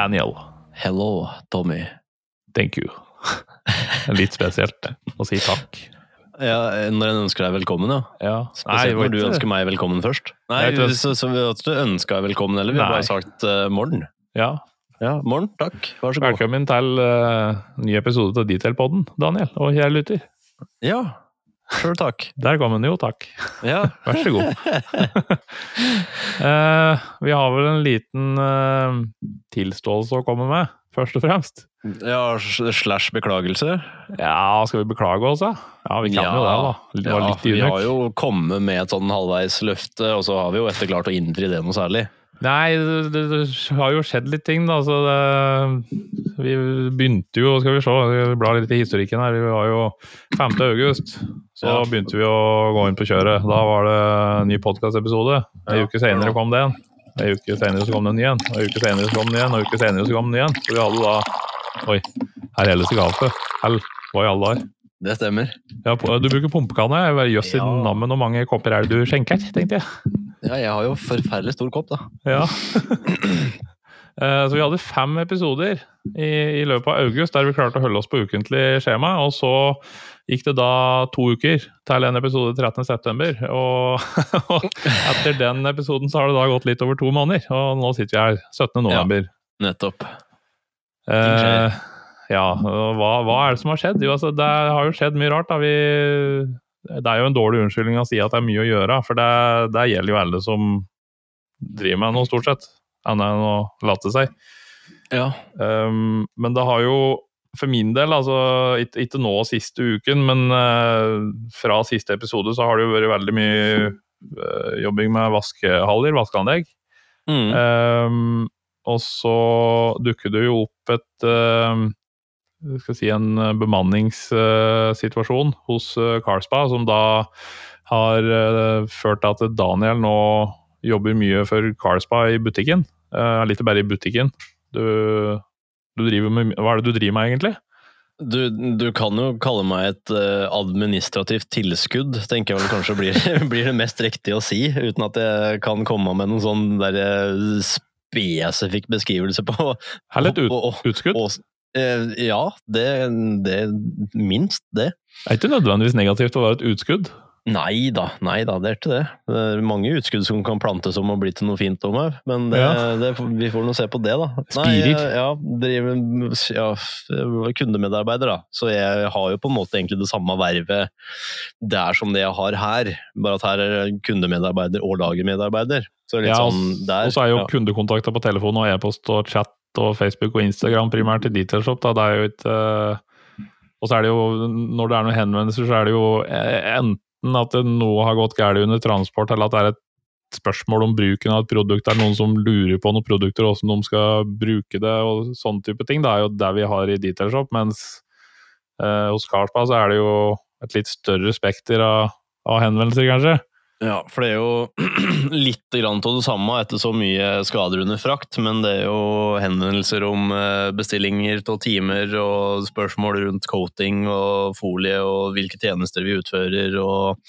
Daniel. Hello, Tommy. Thank you. Litt spesielt å si takk. Ja, Når en ønsker deg velkommen, ja. Ja. Spesielt Nei, når du ikke- ønsker meg velkommen først. Nei, Nei du, så, så vi har ikke ønska deg velkommen heller, vi har bare sagt uh, morgen. Ja. Ja, morgen, takk. Vær så god. Velkommen til uh, ny episode av Detailpodden, Daniel. Og kjære lytter. Ja, sjøl takk. Der kom den jo, takk. Ja. Vær så god. uh, vi har vel en liten uh, tilståelse å komme med, først og fremst. ja, slash beklagelse. Ja, skal vi beklage oss, da? Ja, vi kan jo det, da. Det Ja, vi har jo kommet med et sånn halvveis løfte, og så har vi jo etter klart å innfri det noe særlig. Nei, det, det, det har jo skjedd litt ting, da. Så det, vi begynte jo, skal vi se, vi blar litt i historikken her. Vi var jo 5. august, så Ja. begynte vi å gå inn på kjøret. Da var det en ny podkastepisode. En Ja. uke senere kom det en. En uke senere så kom det en ny en. Uke senere så kom den igjen. En uke senere så kom den igjen. Så vi hadde da Oi, her er gjelder sigarete. Hell, hva i alle dager? Det stemmer. Ja, du bruker pumpekanne. Jøss i Ja. navnet, hvor mange kopper er det du skjenker, tenkte jeg. Ja, jeg har jo forferdelig stor kopp, da. Ja. Eh, Så vi hadde fem episoder i, i løpet av august der vi klarte å holde oss på ukentlig skjema. Og så gikk det da to uker til en episode 13.9. Og, og etter den episoden så har det da gått litt over to måneder. Og nå sitter vi her 17.11. Nettopp. Eh, ja, og hva, hva er det som har skjedd? Jo, altså, det har jo skjedd mye rart. Da. Vi, det er jo en dårlig unnskyldning å si at det er mye å gjøre, for det, det gjelder jo alle som driver med noe, stort sett. Annet enn å late seg. Ja. Um, men det har jo, for min del, altså ikke, ikke nå siste uken, men uh, fra siste episode så har det jo vært veldig mye uh, jobbing med vaskehaller, vaskeanlegg. Mm. Um, og så dukker det jo opp et um, skal si en bemanningssituasjon hos uh, Carspa, som da har ført til at Daniel nå jobber mye for Carspa i butikken. Litt bare i butikken. Du, du driver med, hva er det du driver med, egentlig? Du, du kan jo kalle meg et eh, administrativt tilskudd, tenker jeg vel kanskje blir, blir det mest riktig å si, uten at jeg kan komme med noen sånn der eh, spesifikk beskrivelse på Eller et ut, utskudd? Eh, Ja, det, det minst det. Det er ikke nødvendigvis negativt å være et utskudd. Nei da, nei da, det er ikke det. Det er mange utskudd som kan plantes om og bli til noe fint om her, men det, Ja. det, vi får nå se på det, da. Spirer. Nei, ja, driver, ja, er kundemedarbeider, da, så jeg har jo på en måte egentlig det samme vervet der som det jeg har her, bare at her er kundemedarbeider og lagermedarbeider. Så litt Ja, sånn der. Og så er jo ja. kundekontakter på telefon og e-post og chat og Facebook og Instagram primært i Detailshop. Det er jo ikke eh, Og så er det jo, når det er noen henvendelser, så er det jo eh, enten at noe har gått galt under transport, eller at det er et spørsmål om bruken av et produkt. Det er noen som lurer på noen produkter, hvordan de skal bruke det, og sånne type ting. Det er jo det vi har i Detailshop, mens eh, hos Carlsberg så er det jo et litt større spekter av, av henvendelser, kanskje. Ja, for det er jo litt grann av det samme etter så mye skader under frakt, men det er jo henvendelser om eh, bestillinger av timer og spørsmål rundt coating og folie og hvilke tjenester vi utfører og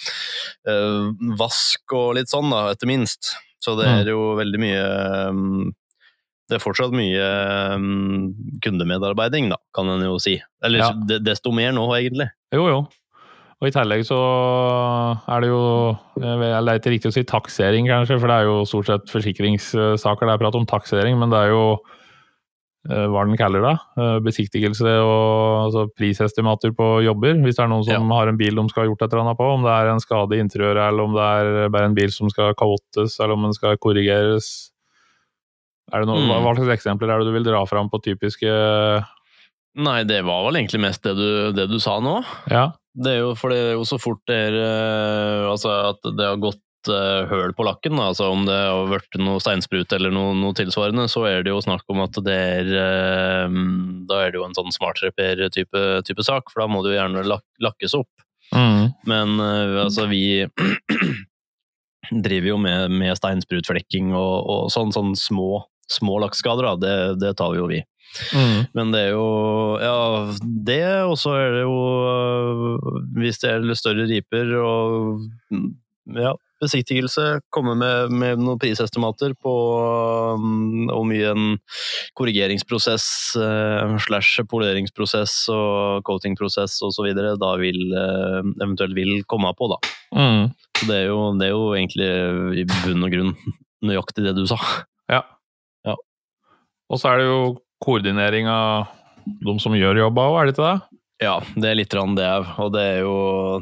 øh, vask og litt sånn, da, etter minst. Så det er jo veldig mye mm, Det er fortsatt mye mm, kundemedarbeiding, da, kan en jo si. Eller Ja. desto mer nå, egentlig. Jo, jo. Og i tillegg så er det jo Jeg vet ikke riktig å si taksering, kanskje, for det er jo stort sett forsikringssaker det er prat om taksering, men det er jo eh, hva den kaller det? eh, Besiktigelse og altså prisestimater på jobber. Hvis det er noen som har en bil de skal ha gjort et eller annet på, om det er en skade i interiøret, eller om det er bare en bil som skal kavottes, eller om den skal korrigeres. Er det noe, Mm. hva slags eksempler er det du vil dra fram på typiske Nei, det var vel egentlig mest det du, det du sa nå. Ja. Det er jo, for det er jo så fort det er eh, Altså at det har gått uh, høl på lakken, da. altså om det har vært noe steinsprut eller noe, noe tilsvarende, så er det jo snakk om at det er eh, Da er det jo en sånn smart repair-type type sak, for da må det jo gjerne lak lakkes opp. Mm. Men eh, altså, vi driver jo med, med steinsprutflekking og, og sånn, sånn små, små lakkskader, da. Det, det tar vi jo vi. Mm. Men det er jo Ja, det, og så er det jo øh, Hvis det gjelder større riper og mm, ja, besiktigelse, komme med, med noen prisestimater på um, hvor mye en korrigeringsprosess uh, slash poleringsprosess og coatingprosess osv. da vil uh, eventuelt vil komme på, da. Mm. Så det er, jo, det er jo egentlig i bunn og grunn nøyaktig det du sa. Ja. Ja. Og så er det jo koordinering av de som gjør jobba òg, er det ikke det? Ja, det er litt rann det òg, og det er jo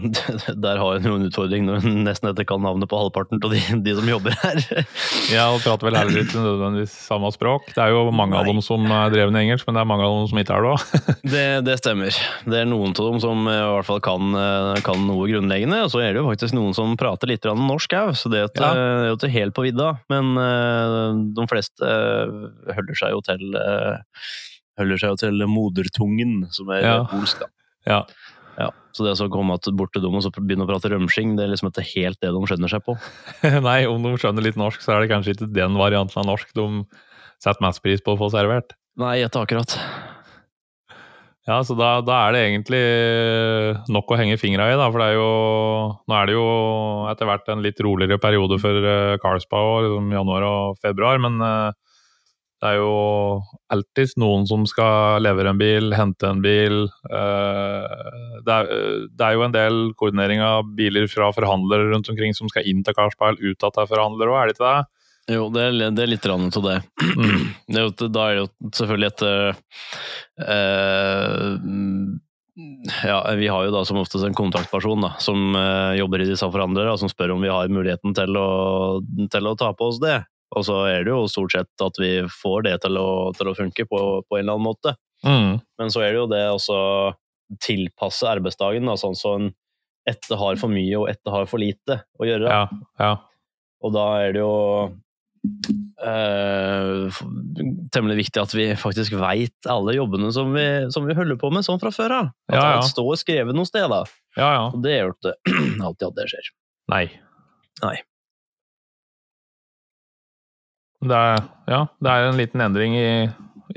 Der har en jo en utfordring når en nesten ikke kan navnet på halvparten av de, de som jobber her. Ja, og prater vel heller ikke nødvendigvis samme språk. Det er jo mange av dem som er drevne engelsk, men det er mange av dem som ikke er det òg. Det, det stemmer. Det er noen av dem som eh, i hvert fall kan, eh, kan noe grunnleggende, og så er det jo faktisk noen som prater litt norsk òg, så det er jo ikke- helt på vidda. Men eh, de fleste holder seg jo til holder seg jo til modertungen, som er Ja. polsk, da. Ja. Ja, så det å komme bort til dem og så begynne å prate rømsking, det er liksom ikke helt det de skjønner seg på. Nei, om de skjønner litt norsk, så er det kanskje ikke den varianten av norsk de setter mest pris på å få servert. Nei, gjett akkurat. Ja, så da, da er det egentlig nok å henge fingra i, da. For det er jo Nå er det jo etter hvert en litt roligere periode for uh, Carlsbad, liksom januar og februar, men eh, det er jo alltid noen som skal levere en bil, hente en bil. eh, det, er, det er jo en del koordinering av biler fra forhandlere rundt omkring som skal inn til Carlsbad, ut av er forhandlere òg, er det ikke det? Jo, det er, det er litt rann av det. Mm. det er jo, da er det jo selvfølgelig et eh, Ja, vi har jo da som oftest en kontaktperson da, som uh, jobber i disse forhandlere, og som spør om vi har muligheten til å, til å ta på oss det. Og så er det jo stort sett at vi får det til å, til å funke på, på en eller annen måte. Mm. Men så er det jo det å tilpasse arbeidsdagen, da, sånn så en etter har for mye og etter har for lite å gjøre. Ja, ja. Og da er det jo eh, temmelig viktig at vi faktisk veit alle jobbene som vi, som vi holder på med sånn fra før av. At Ja, ja. alt står skrevet noe sted. da. ja, ja. Og det jo ikke alltid at det skjer. Nei. Nei. Det er, ja, det er en liten endring i,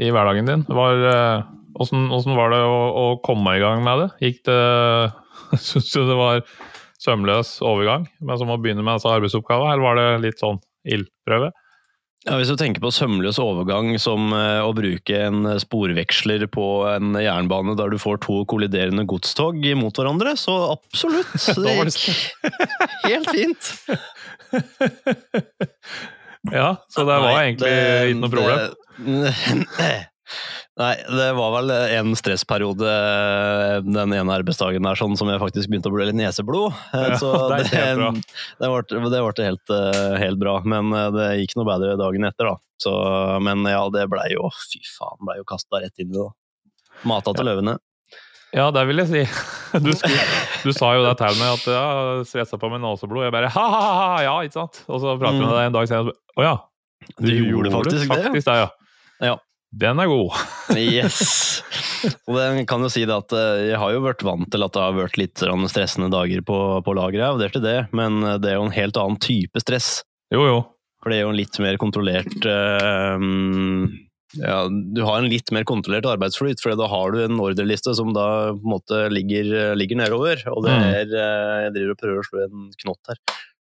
i hverdagen din. Var, eh, hvordan, hvordan var det å, å komme i gang med det? Gikk det Syns du det var sømløs overgang men som å begynne med arbeidsoppgaver, arbeidsoppgavene, eller var det litt sånn ildprøve? Ja, hvis du tenker på sømløs overgang som eh, å bruke en sporveksler på en jernbane der du får to kolliderende godstog mot hverandre, så absolutt. Det gikk helt fint. Ja, så det var Nei, egentlig det- ikke noe problem? det- Nei, det var vel en stressperiode den ene arbeidsdagen der sånn som jeg faktisk begynte å bli litt neseblod. Eh, Ja, Så det ble, det ble helt, eh, helt bra. Men eh, det gikk noe bedre dagen etter, da. Så, men ja, det blei jo Fy faen, blei jo kasta rett inn i det. da. Mata til løvene. Ja, det vil jeg si. Du, skulle, du sa jo det til meg at ja, stressa på med naseblod. Jeg bare ha-ha-ha, ja, ikke sant? Og så prater vi med deg en dag senere, og å ja. Du, Du gjorde faktisk det, faktisk det, ja. Ja. Den er god. Yes! Og den kan jo si det at eh, jeg har jo vært vant til at det har vært litt stressende dager på, på lageret, det er ikke det, men eh, det er jo en helt annen type stress. Jo, jo. For det er jo en litt mer kontrollert eh, ja, Du har en litt mer kontrollert arbeidsflyt, for da har du en ordreliste som da på en måte ligger, ligger nedover. Og det Mm. er eh, Jeg driver og prøver å slå en knott her.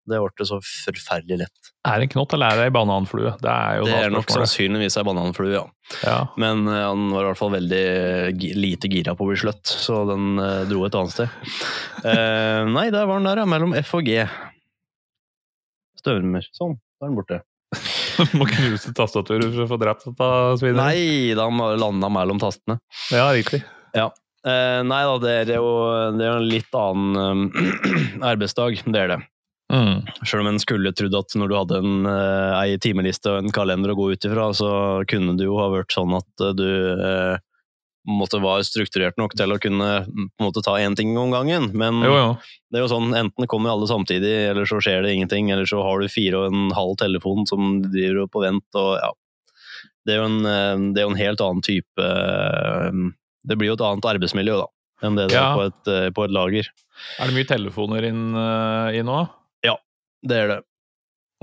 Det ble så forferdelig lett. Er det en knott eller er det ei bananflue? Det er jo Det er nok sannsynligvis ei bananflue, ja. Ja. Men uh, han var i hvert fall veldig lite gira på å bli sløtt, så den uh, dro et annet sted. Uh, nei, der var den der, ja. Mellom F og G. Støvmer. Sånn, da er den borte. Må knuse tastaturet for å få drept dette svinet. Nei, da landa mellom tastene. Ja, riktig. Eh, nei da, det er jo det er en litt annen eh, arbeidsdag, det er det. Mm. Selv om en skulle trodd at når du hadde en, eh, ei timeliste og en kalender å gå ut ifra, så kunne det jo ha vært sånn at eh, du eh, måtte være strukturert nok til å kunne på en måte ta én ting om gangen. Men Jo, jo. det er jo sånn, enten kommer alle samtidig, eller så skjer det ingenting, eller så har du fire og en halv telefon som driver på vent, og ja. Det er jo en, eh, det er en helt annen type eh, Det blir jo et annet arbeidsmiljø, da, enn det det Ja. er på et, eh, på et lager. Er det mye telefoner inn i nå? Ja, Det er det.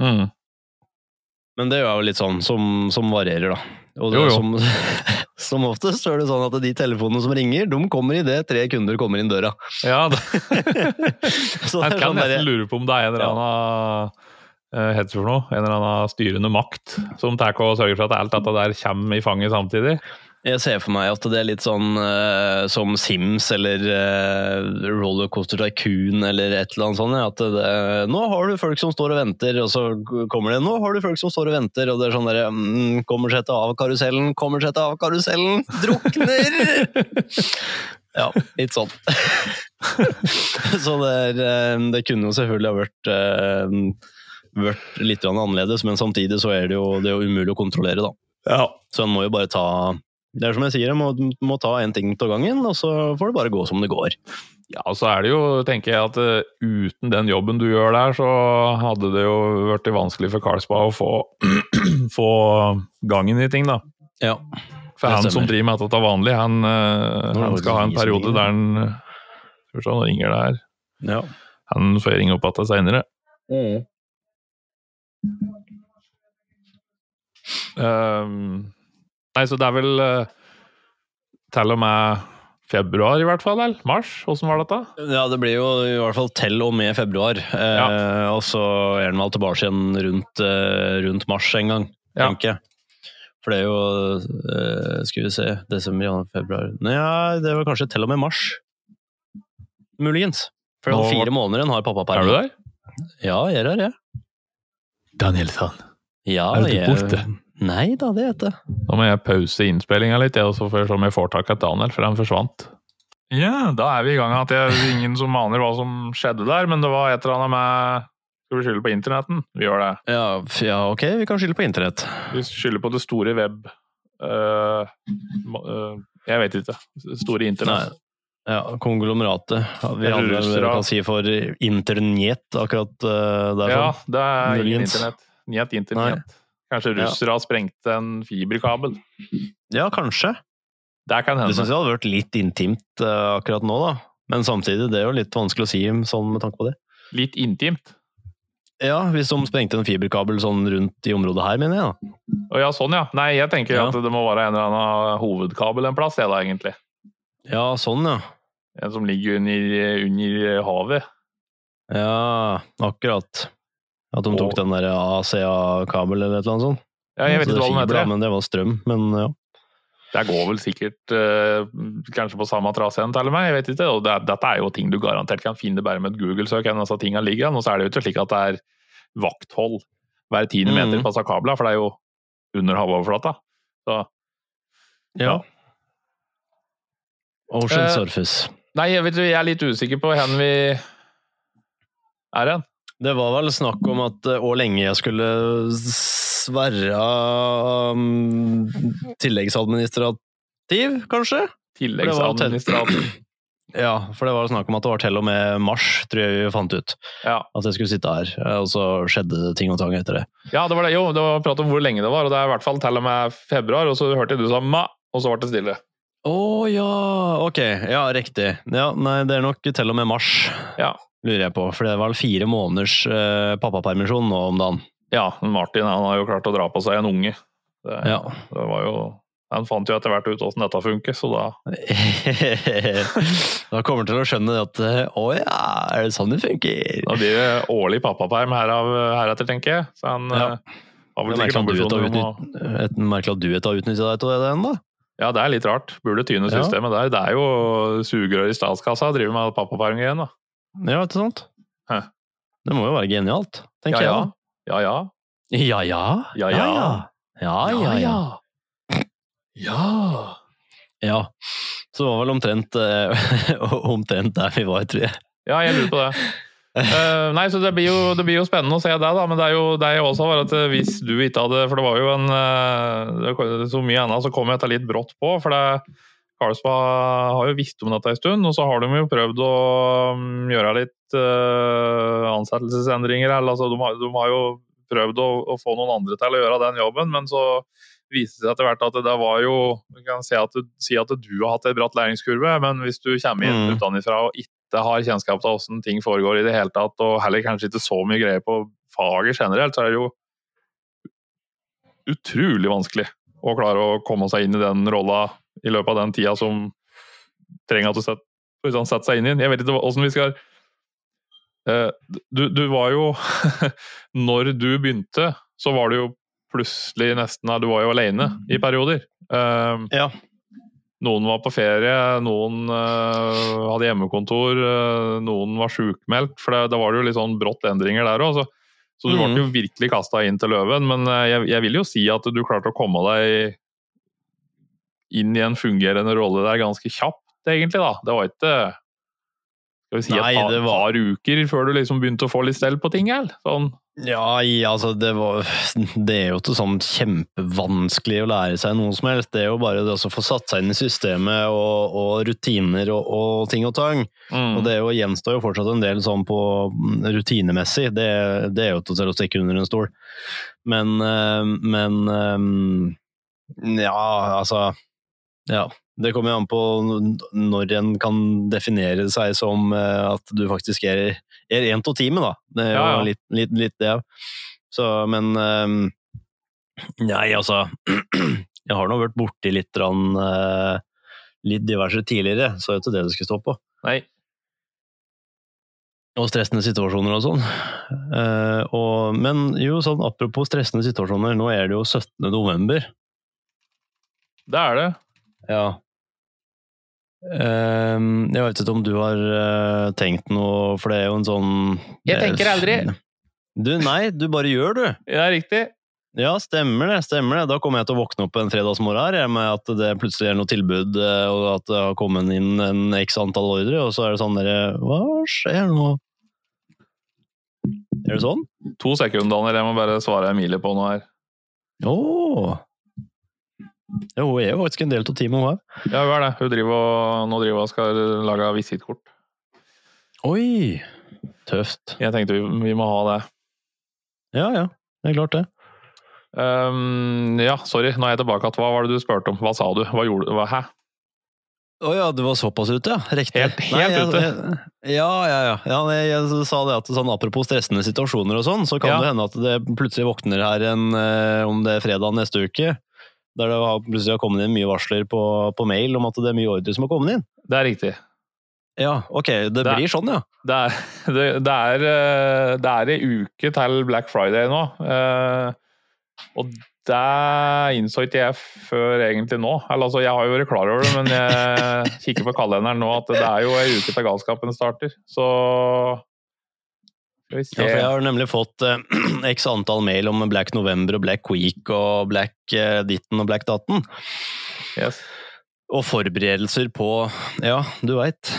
Mm. Men det er jo litt sånn som, som varierer, da. Og det Jo, jo. Som, Som oftest så er det sånn at de telefonene som ringer, de kommer idet tre kunder kommer inn døra. Ja, det, Så det kan sånn nesten lure på om det er en eller annen eh, heter for noe? En eller annen styrende makt som tar og sørger for at alt dette der kommer i fanget samtidig. Jeg ser for meg at det er litt sånn uh, som Sims eller uh, Rollercoaster Tycoon eller et eller annet sånt. At det, nå har du folk som står og venter, og så kommer det Nå har du folk som står og venter, og det er sånn derre mm, Kommer seg til av karusellen, kommer seg til av karusellen, drukner! ja, litt sånn. så det, er, eh, det kunne jo selvfølgelig ha vært uh, vært litt annerledes, men samtidig så er det jo, det er jo umulig å kontrollere, da. Så en må jo bare ta Det er som jeg sier, du må, må ta én ting av gangen, og så får det bare gå som det går. Ja, og så er det jo, tenker jeg, at uh, uten den jobben du gjør der, så hadde det jo vært vanskelig for Karlsbad å få, få gangen i ting, da. Ja. For han som driver med dette vanlig, han, uh, han skal ha en periode der han Skal vi se, nå ringer det her. ja. Han får ringe opp igjen seinere. Um, nei, så det er vel eh, til og med februar, i hvert fall? Eller? Mars? Åssen var dette? Ja, det blir jo i hvert fall til og med februar. Eh, Og så er den vel tilbake igjen rundt, eh, rundt mars en gang, Ja. tenker jeg. For det er jo eh, Skal vi se Desember, januar, februar Nei, det var kanskje til og med mars. Muligens. For Nå- om fire måneder har pappaperm. Er du der? Ja, jeg er her, jeg. Danielsson. Ja, Er du jeg... Nei da, det er det. Nå må jeg pause innspillinga litt, jeg, og så får jeg se om jeg får tak i Daniel, for han forsvant. Ja, da er vi i gang. At jeg, ingen som aner hva som skjedde der, men det var et eller annet med Skal vi skylde på internetten? Vi gjør det. Ja, ja, ok, vi kan skylde på internett. Vi skylder på det store web... uh, øh, jeg vet ikke. Store internett. Ja, konglomeratet. Vi andre kan si for internett akkurat uh, derfor. Ja, sånn. det er ingen internett. Niet internett. Kanskje Ja. har sprengt en fiberkabel. ja, kanskje. Det kan Det syns jeg hadde vært litt intimt uh, akkurat nå, da. Men samtidig, det er jo litt vanskelig å si sånn med tanke på det. Litt intimt. Ja, hvis de sprengte en fiberkabel sånn rundt i området her, mener jeg. da. Å ja, sånn ja. Nei, jeg tenker Ja. at det må være en eller annen hovedkabel en plass, jeg da, egentlig. Ja, sånn, ja. En som ligger under, under havet. Ja, akkurat. At de tok Og- den der ACA-kabel eller et eller annet sånt. Ja, jeg vet ikke hva den er heter. Men det var strøm, men ja. Det går vel sikkert eh, kanskje på samme trase igjen, til meg. Jeg vet ikke. Og det, dette er jo ting du garantert kan finne bare med et Google-søk. enn disse tingene ligger. Og så er det jo ikke slik at det er vakthold hver tiende meter Mhm. på disse kablene, for det er jo under havoverflata. Så ja. Ocean Eh, Surface. Nei, jeg, vet, jeg er litt usikker på hvor vi er hen. Det var vel snakk om at eh, hvor lenge jeg skulle sverre um, tilleggsadministrativ, kanskje? Tilleggsadministrativ. Ja, for det var snakk om at det var til og med mars, tror jeg vi fant ut. Ja. At jeg skulle sitte her, eh, og så skjedde det ting og tang etter det. ja, det var det. Jo, det var prat om hvor lenge det var, og det er i hvert fall til og med februar. Og så hørte jeg du sa ma, og så ble det stille. Å ja, ok. Ja, riktig. Ja, nei, det er nok til og med mars, Ja. Lurer jeg på. For det er vel fire måneders eh, pappapermisjon nå om dagen. Ja, Martin han har jo klart å dra på seg en unge. Det, Ja. det var jo Han fant jo etter hvert ut åssen dette funker, så da da kommer han til å skjønne at eh, å ja, er det sånn det funker? Da blir det årlig pappaperm herav heretter, tenker jeg. Så han Ja. eh, har vel er sikkert ambisjoner om å merkelig at du ikke har utnytta deg til det ennå. Ja, det er litt rart. Burde tyne Ja. der. Det er jo sugerør i statskassa å drive med pappaperm igjen, da. Ja, ikke sant? Hæ. Det må jo være genialt, tenker ja. jeg. Ja ja. Ja Ja ja. Ja, ja. Ja ja. ja. Ja. Ja. Så det var vel omtrent, uh, omtrent der vi var, tror jeg. Ja, jeg lurer på det. Uh, nei, så det blir, jo, det blir jo spennende å se det, da. Men det er jo det jeg også var at hvis du ikke hadde For det var jo en uh, Så mye annet så kom jeg dette litt brått på. For det Karlsbad har jo visst om dette en stund, og så har de jo prøvd å mm, gjøre litt eh, ansettelsesendringer. Eller, altså, de, har, de har jo prøvd å, å få noen andre til å gjøre den jobben, men så viste det seg etter hvert at det var jo Du kan si at, si at du har hatt en bratt læringskurve, men hvis du kommer inn Mm. utenfra og ikke har kjennskap til hvordan ting foregår i det hele tatt, og heller kanskje ikke så mye greier på faget generelt, så er det jo utrolig vanskelig å klare å komme seg inn i den rolla i løpet av den tida som trenger at du setter, liksom, setter seg inn i den. Jeg vet ikke åssen vi skal uh, du, du, var jo Når du begynte, så var du jo plutselig nesten Du var jo alene i perioder. Uh, ja. Noen var på ferie, noen uh, hadde hjemmekontor, noen var sjukmeldt. For da var det jo litt sånn brått endringer der òg. Så du ble jo mm. virkelig kasta inn til løven, men eh, jeg, jeg, vil jo si at du klarte å komme deg inn i en fungerende rolle der ganske kjapt, egentlig. da. Det var ikke skal vi si Nei, et par, var... uker før du liksom begynte å få litt stell på ting? Eller? Sånn ja, altså det, var, det er jo ikke sånn kjempevanskelig å lære seg noe som helst. Det er jo bare det å få satt seg inn i systemet og, og rutiner og, og, ting og tang. Mm. Og det jo, gjenstår jo fortsatt en del sånn på mm, rutinemessig. Det, det er jo til å stikke under en stol. Men, eh, men eh, Ja, altså Ja. Det kommer an på når en kan definere seg som eh, at du faktisk er, er en av teamet, da. Det er jo ja, ja. Litt, litt, litt, det. Så, men um, Nei, altså Jeg har nå vært borti litt, uh, litt diverse tidligere, så er det ikke det det skulle stå på. Nei. Og stressende situasjoner og sånn. Uh, og, men jo, sånn apropos stressende situasjoner, nå er det jo 17. november. Det er det. Ja. Um, jeg vet ikke om du har uh, tenkt noe, for det er jo en sånn Jeg tenker aldri! Du, nei, du bare gjør, du. Ja, riktig. Ja, stemmer det. stemmer det. Da kommer jeg til å våkne opp en fredagsmorgen her med at det plutselig er noe tilbud, eh, og at det har kommet inn en x antall ordre, og så er det sånn derre Hva skjer nå? Er det sånn? To sekunder, jeg må bare svare Emilie på noe her. Oh. Ja, hun er jo faktisk en del av teamet, hun òg. Ja, hun er det. Hun driver og, nå driver og skal lage visittkort. Oi! Tøft. Jeg tenkte vi, vi, må ha det. Ja, ja. Det er klart, det. Um, ja, sorry, nå er jeg tilbake igjen. Hva var det du spurte om? Hva sa du? Hva gjorde du? Hæ? Å oh, ja, du var såpass ute, ja. Riktig. Helt, helt Nei, ute? Jeg, ja, ja, ja. ja jeg, jeg, sa det at sånn, apropos stressende situasjoner og sånn, så kan ja. det hende at det plutselig våkner her en, eh, om det er fredag neste uke, der det har, plutselig har kommet inn mye varsler på, på, mail om at det er mye ordre som har kommet inn. Det er riktig. Ja, ok. Det, det blir sånn, ja. Det er, det, det er, eh, det er ei uke til Black Friday nå. Eh, og det innså ikke jeg før egentlig nå. Eller, altså, jeg har jo vært klar over det, men jeg kikker på kalenderen nå at det er jo ei uke til galskapen starter. Så ja, for jeg har nemlig fått eh, x antall mail om Black November og Black Week og Black eh, ditten og Black datten. Yes. Og forberedelser på Ja, du veit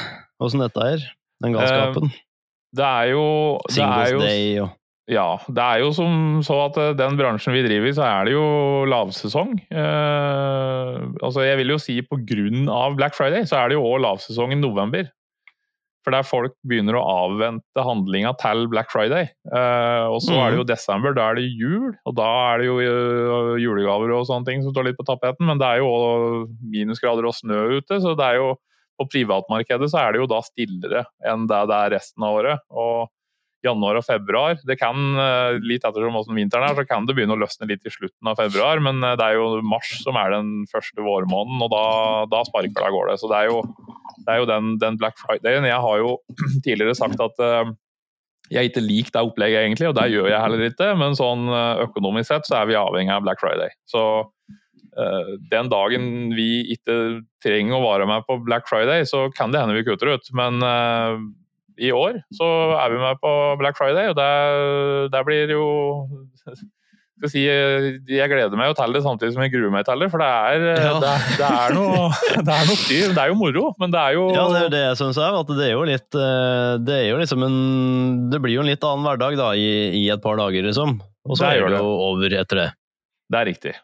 åssen dette er. Den galskapen. Uh, det er jo Singles er jo, Day og Ja. Det er jo som så at eh, den bransjen vi driver i, så er det jo lavsesong. Eh, altså jeg vil jo si på grunn av Black Friday, så er det jo òg lavsesong i november. For der folk begynner å avvente handlinga til Black Friday. Uh, og så mm. er det jo mhm. desember, da er det jul. Og da er det jo uh, julegaver og sånne ting som står litt på tapeten. Men det er jo minusgrader og snø ute, så det er jo på privatmarkedet så er det jo da stillere enn det det er resten av året. Og januar og februar. Det kan, uh, litt ettersom hvordan vinteren er, så kan det begynne å løsne litt i slutten av februar, men det er jo mars som er den første vårmåneden, og da, da sparker det av gårde. Så det er jo det er jo den, den Black Fridayen. Jeg har jo tidligere sagt at uh, jeg ikke liker det opplegget, egentlig, og det gjør jeg heller ikke. Men sånn økonomisk sett så er vi avhengig av Black Friday. Så den dagen vi ikke trenger å være med på Black Friday, så kan det hende vi kutter ut. Men i år så er vi med på Black Friday, og det, der blir jo skal si, jeg gleder meg jo til det samtidig som jeg gruer meg til det. For det er, ja. det, det, er noe, det er noe styr. Det er jo moro, men det er jo Ja, det er det jeg syns òg. At det er jo litt eh, Det er jo liksom en Det blir jo en litt annen hverdag da, i, i et par dager, liksom. Og så er det jo over etter det. Det er riktig.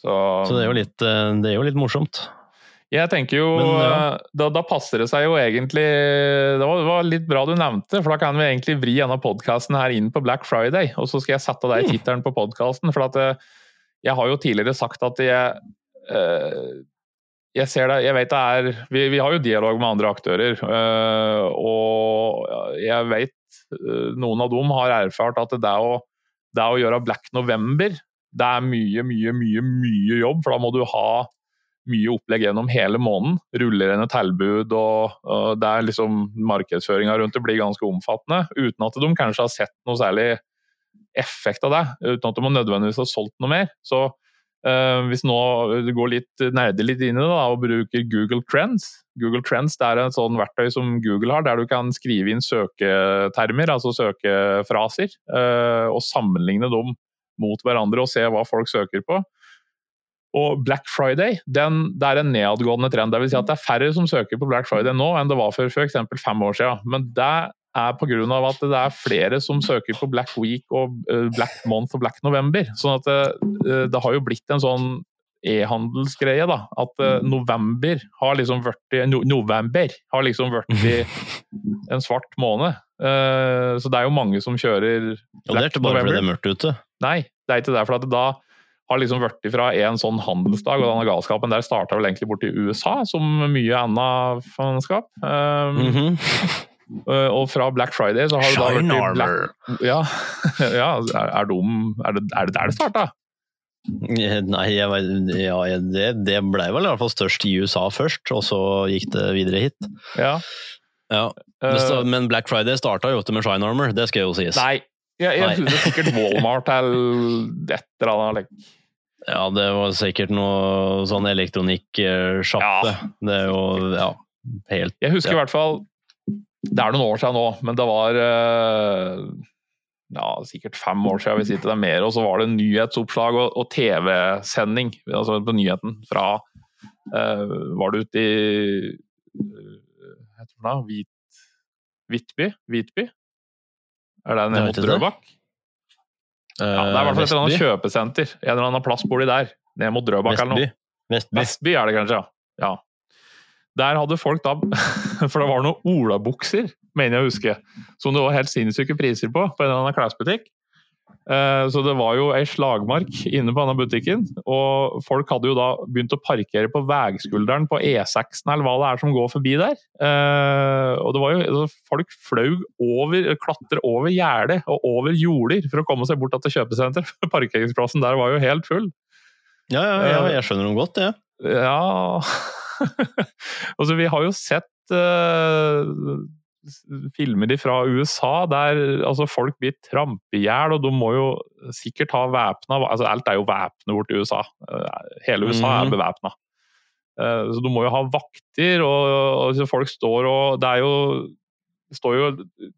Så, så det, er litt, eh, det er jo litt morsomt. Jeg tenker jo Men, ja. Eh, da, da, passer det seg jo egentlig det var, det var, litt bra du nevnte, for da kan vi egentlig vri denne podkasten her inn på Black Friday. Og så skal jeg sette deg i mm. tittelen på podkasten. For at eh, jeg har jo tidligere sagt at jeg uh, jeg ser det, jeg vet det er vi, vi, har jo dialog med andre aktører, og jeg vet noen av dem har erfart at det å, det å gjøre Black November det er mye, mye, mye, mye jobb, for da må du ha mye opplegg gjennom hele måneden. Rullerende tilbud og, og der er liksom markedsføringa rundt det blir ganske omfattende. Uten at de kanskje har sett noe særlig effekt av det. Uten at de nødvendigvis har solgt noe mer. Så uh, hvis nå du går litt nerder litt inn i det da, og bruker Google Trends Google Trends det er et sånn verktøy som Google har, der du kan skrive inn søketermer, altså søkefraser, uh, og sammenligne dem mot hverandre og se hva folk søker på. Og Black Friday den, det er en nedadgående trend. Det vil si at det er færre som søker på Black Friday nå enn det var for f.eks. fem år siden. Men det er pga. at det er flere som søker på Black Week og uh, Black Month og Black November. Sånn at det, uh, det har jo blitt en sånn e-handelsgreie, da. At uh, november har liksom vært no, November har liksom vært en svart måned. så det er jo mange som kjører Black Og det er ikke bare fordi det er mørkt ute? Nei, det er ikke det. For at da har liksom vært ifra en sånn handelsdag, og denne galskapen der starta vel egentlig borti USA, som mye annet faenskap. Um, mm -hmm. og fra Black Friday så har det da vært Black... Ja, ja er, er, de, er, det, er det der det starta? Nei, jeg, ja, det, det ble vel i hvert fall størst i USA først, og så gikk det videre hit. Ja. ja. Uh, men Black Friday starta jo ikke med Shine Armor, det skal jo sies. Nei, jeg, jeg trodde sikkert Walmart eller et eller annet. Ja, det var sikkert noe sånn elektronikksjappe. Ja. Det er jo ja, helt Jeg husker ja. i hvert fall Det er noen år siden nå, men det var eh, ja, sikkert fem år siden hvis ikke det er mer, og så var det nyhetsoppslag og, og TV-sending altså på nyheten fra uh, Var det ute i Hva heter det Hvit, Hvitby? Hvitby? Er det nede mot Drøbak? Ja, det er i hvert fall et eller annet kjøpesenter. En eller annen plass bor de der. Ned mot Drøbak eller noe. Vestby. Vestby er det kanskje, ja. ja. Der hadde folk da For det var noen olabukser, mener jeg å huske, som det var helt sinnssyke priser på på en eller annen klesbutikk. Eh, så det var jo ei slagmark inne på denne butikken, og folk hadde jo da begynt å parkere på vegskulderen på E6-en eller hva det er som går forbi der. Eh, og det var jo altså, Folk flaug over, klatre over gjerdet og over jorder for å komme seg bort til kjøpesenter. Parkeringsplassen der var jo helt full. Ja, ja, ja jeg skjønner dem godt, det. Ja. ja. altså, vi har jo sett filmer fra USA der altså, folk blir trampet i hjel, og de må jo sikkert ha væpna altså, Alt er jo væpnet bort i USA. Eh, hele USA er mhm. bevæpna. Eh, så du må jo ha vakter, og, og folk står og Det er jo det står jo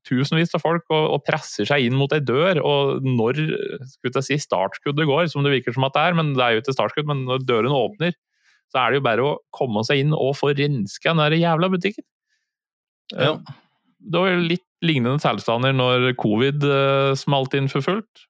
tusenvis av folk og, og, presser seg inn mot ei dør, og når skulle jeg si, startskuddet går, som det virker som at det er, men det er jo ikke startskudd, men når døren åpner, så er det jo bare å komme seg inn og få renska den jævla butikken. Ja det var litt lignende tilstander når covid uh, smalt inn for fullt.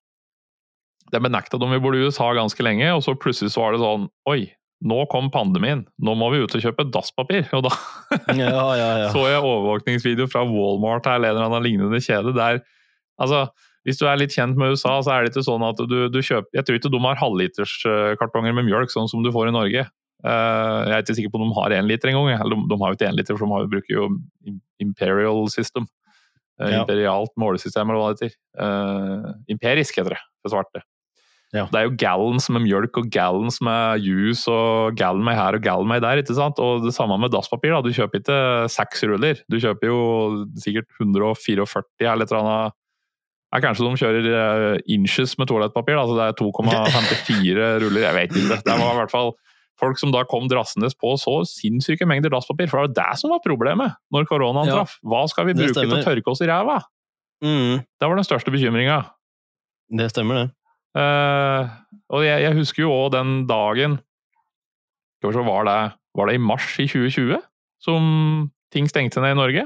Det benekta de vi bor i USA ganske lenge, og så plutselig så var det sånn Oi, nå kom pandemien, nå må vi ut og kjøpe dasspapir. Og da ja, ja, ja. så jeg overvåkningsvideo fra Walmart eller en eller annen lignende kjede der Altså, hvis du er litt kjent med USA, så er det ikke sånn at du, du kjøper Jeg tror ikke de har halvliterskartonger med mjølk, sånn som du får i Norge. Eh, jeg er ikke sikker på om de har én liter engang. De, de har jo ikke én liter, for de har, bruker jo Imperial System. Eh, ja. Imperialt målesystem, eller hva det heter. Uh, imperisk heter det, for svarte. Ja. Det er jo gallons med mjølk og gallons med juice og gallon med her og gallon med der. ikke sant? Og det samme med dasspapir. da, Du kjøper ikke seks ruller, du kjøper jo sikkert 144 eller et eller annet. Ja, kanskje de kjører inches med toalettpapir, da, så det er 2,54 ruller. Jeg vet ikke. Det var i hvert fall folk som da kom drassende på så sinnssyke mengder dasspapir. For det var det som var problemet når koronaen ja, traff. Hva skal vi bruke til å tørke oss i ræva? Mm. Det var den største bekymringa. Det stemmer, det. Uh, og jeg, jeg, husker jo òg den dagen var det, var det i mars i 2020 som ting stengte ned i Norge?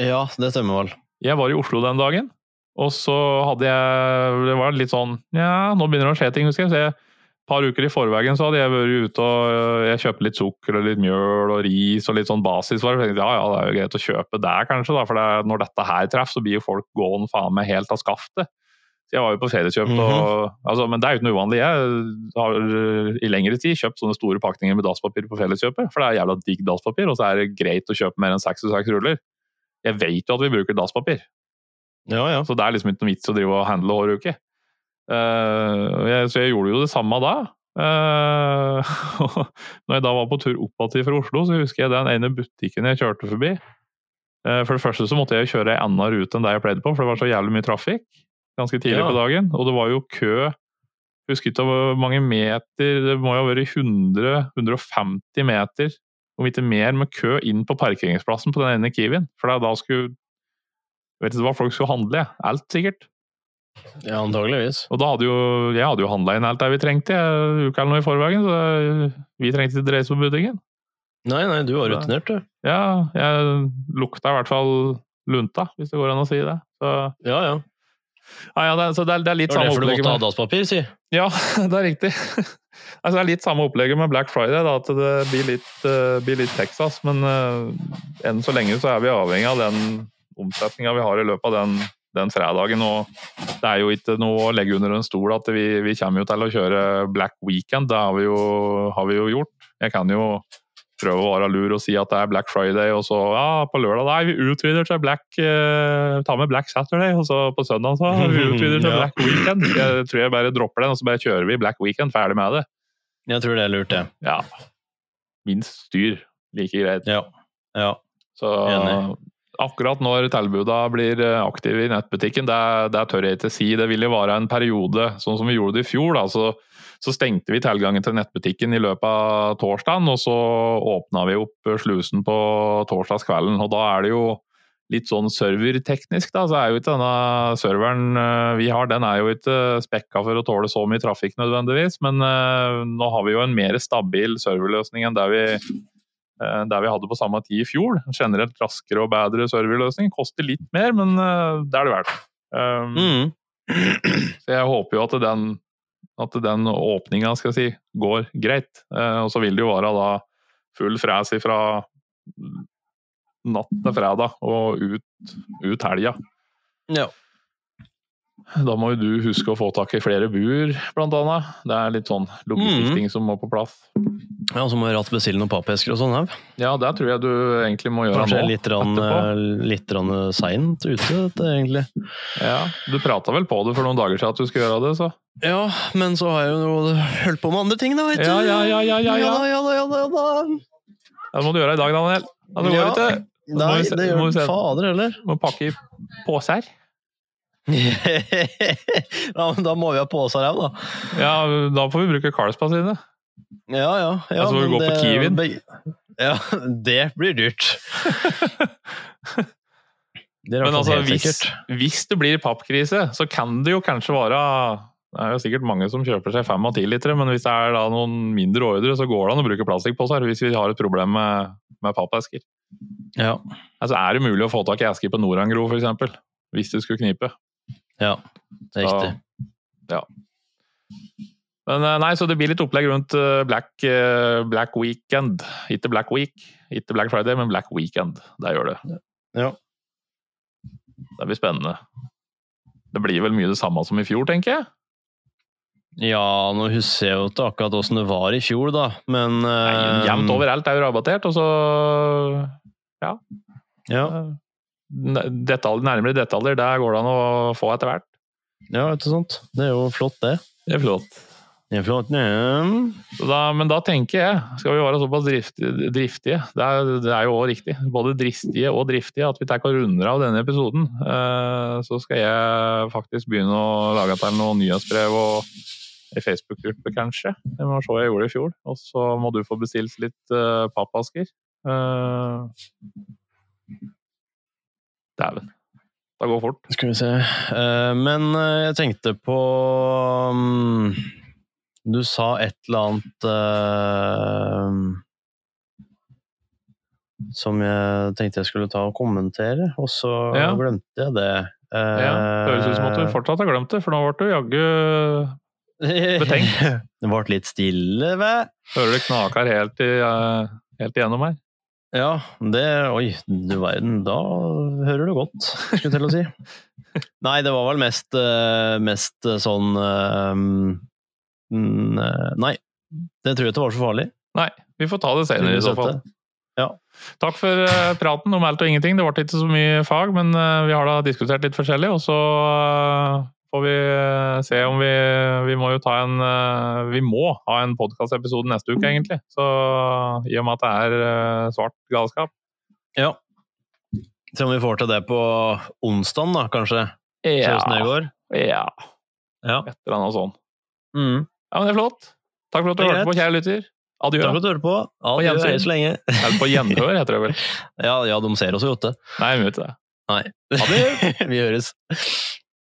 Ja, det stemmer vel. Jeg var i Oslo den dagen, og så hadde jeg Det var litt sånn Ja, nå begynner det å skje ting, husker jeg. Så jeg par uker i forveien så hadde jeg vært ute og øh, jeg kjøpte litt sukker og litt mjøl og ris og litt sånn basisvarer. Ja, ja, det er jo greit å kjøpe der, kanskje, da, for det, når dette her treffer, så blir jo folk gående faen meg helt av skaftet. Så jeg var jo på feriekjøp, mm -hmm. og, altså, men det er jo ikke noe uvanlig. Jeg har øh, i lengre tid kjøpt sånne store pakninger med dasspapir på felleskjøpet, for det er jævla digg dasspapir, og så er det greit å kjøpe mer enn seks og seks ruller. Jeg vet jo at vi bruker dasspapir, ja, ja. så det er liksom ikke noe vits å drive og handle hver uke. Eh, jeg, så jeg gjorde jo det samme da. Eh, når jeg da var på tur opp igjen fra Oslo, så husker jeg den ene butikken jeg kjørte forbi. Eh, for det første så måtte jeg kjøre ei anna rute enn det jeg pleide på, for det var så jævlig mye trafikk ganske tidlig Ja. på dagen. Og det var jo kø Jeg husker ikke hvor mange meter, det må jo ha vært 100-150 meter, om ikke mer, med kø inn på parkeringsplassen på den ene Kiwien. For da, skulle jeg vet ikke hva folk skulle handle, alt sikkert. Ja, antageligvis. Og da hadde jo, jeg hadde jo handla inn alt det vi trengte uka eller noe i forveien, så vi trengte ikke reise på butikken. Nei, nei, du var rutinert, du. Ja, jeg lukta i hvert fall lunta, hvis det går an å si det. Så, Ja, ja. ja, ja, det, så det, er, det er litt Det var samme derfor du måtte ha dasspapir, si. Ja, det er riktig. altså, det er litt samme opplegget med Black Friday, da, at det blir litt, uh, blir litt Texas. Men uh, enn så lenge så er vi avhengig av den omsetninga vi har i løpet av den, den fredagen. Og det er jo ikke noe å legge under en stol at vi, vi kommer jo til å kjøre Black Weekend. Det har vi jo, har vi jo gjort. Jeg kan jo prøve å være lur og si at det er Black Friday, og så ja, på lørdag nei, vi utvider til Black eh, Ta med Black Saturday, og så på søndag så vi utvider til Ja. Black Weekend. Jeg tror jeg bare dropper den, og så bare kjører vi Black Weekend. Ferdig med det. Jeg tror det er lurt, det. Ja. Minst styr. Like greit. Ja. ja. Så Enig. Akkurat når tilbudene blir eh, aktive i nettbutikken, det, det tør jeg ikke si. Det vil jo være en periode, sånn som vi gjorde det i fjor. da, så, så stengte vi tilgangen til nettbutikken i løpet av torsdagen, og så åpna vi opp slusen på torsdagskvelden. Og da er det jo litt sånn serverteknisk, da, så er jo ikke denne serveren eh, vi har, den er jo ikke spekka for å tåle så mye trafikk nødvendigvis, men eh, nå har vi jo en mer stabil serverløsning enn det vi eh, der vi hadde på samme tid i fjor. Generelt raskere og bedre serverløsning. Koster litt mer, men eh, det er det verdt. Um, Mm. Så jeg håper jo at den, at den åpninga skal jeg si, går greit. Uh, og så vil det jo være da full fres ifra natt til fredag og ut, ut helga. Ja. Da må jo du huske å få tak i flere buer, blant annet. Det er litt sånn logistikkting som må på plass. Ja, så må vi raskt bestille noen pappesker og sånn her. Ja, det tror jeg du egentlig må gjøre Kanskje nå. litt, rann, etterpå. litt rann seint ute, dette, egentlig. Ja, Du prata vel på det for noen dager siden at du skulle gjøre det, så. Ja, men så har jeg jo holdt på med andre ting, da, veit du. Ja, ja, ja, ja, ja, ja. ja da, ja da, ja da, ja. Det må du gjøre i dag, Daniel. Ja, det går Ja. ikke. Nei, må vi det gjør du fader heller. Må pakke i poser. ja, men da må vi ha poser her, da. Ja, da får vi bruke Carlsbad sine. Ja, ja. ja Altså, men gå det, på Kiwien. Ja, det blir dyrt. Det Men altså, hvis, hvis det blir pappkrise, så kan det jo kanskje være Det er jo sikkert mange som kjøper seg fem og ti litere, men hvis det er da noen mindre ordre, så går det an å bruke plastikkposer hvis vi har et problem med, med pappesker. Ja, Altså, er det mulig å få tak i esker på Norangro, f.eks.? Hvis det skulle knipe. ja, det er riktig. Ja. Men eh, nei, så det blir litt opplegg rundt eh, Black, eh, Black Weekend. Ikke Black Week, ikke Black Friday, men Black Weekend. Der gjør det. Ja. Det blir spennende. Det blir vel mye det samme som i fjor, tenker jeg. Ja, nå husker jeg jo ikke akkurat åssen det var i fjor, da, men eh, Jevnt overalt er jo rabattert, og så Ja, ja. detalj, Nærmere detaljer, der går det an å få etter hvert. ja, ikke sant. Det er jo flott, det. Det er flott. Det er flott. Da, men da tenker jeg, skal vi være såpass driftige, driftige det, er, det er jo også riktig, både dristige og driftige, at vi tar og runder av denne episoden. Eh, så skal jeg faktisk begynne å lage til noen nyhetsbrev og en Facebook-gruppe, kanskje. Det var så jeg gjorde i fjor. Og så må du få bestilt litt uh, pappasker. Uh, Dæven. Det går fort. Skal vi se. Eh, men eh, jeg tenkte på mm, Du sa et eller annet uh, som jeg tenkte jeg skulle ta og kommentere, og så Ja. glemte jeg det. Uh, Ja, Høres ut som at du fortsatt har glemt det, for nå ble du jaggu betenkt. det ble litt stille, hva? Hører det knaker helt, i, uh, helt igjennom her. Ja, det Oi, du verden. Da hører du godt, skulle jeg til å si. Nei, det var vel mest, eh, mest sånn eh, eh, Nei, det tror jeg ikke var så farlig. Nei, vi får ta det senere i så fall. Ja. Takk for eh, praten om alt og ingenting. Det ble ikke så mye fag, men eh, vi har da diskutert litt forskjellig. Og så eh, får vi eh, se om vi Vi må jo ta en eh, Vi må ha en podkastepisode neste uke, egentlig. Så i og med at det er eh, svart galskap. Ja. Se om vi får til det på onsdag, da, kanskje. Se åssen det går. ja. Ja. Et eller annet sånt. Mm. Ja, men det er flott. Takk for at du hørte på, kjære lytter. Adjø. Takk for at du hørte på. Adjø, på hei så lenge. Eller på gjenhør, heter det vel. Ja, ja, de ser oss jo, vet. Nei, vi vet det. Nei. Adjø. vi høres.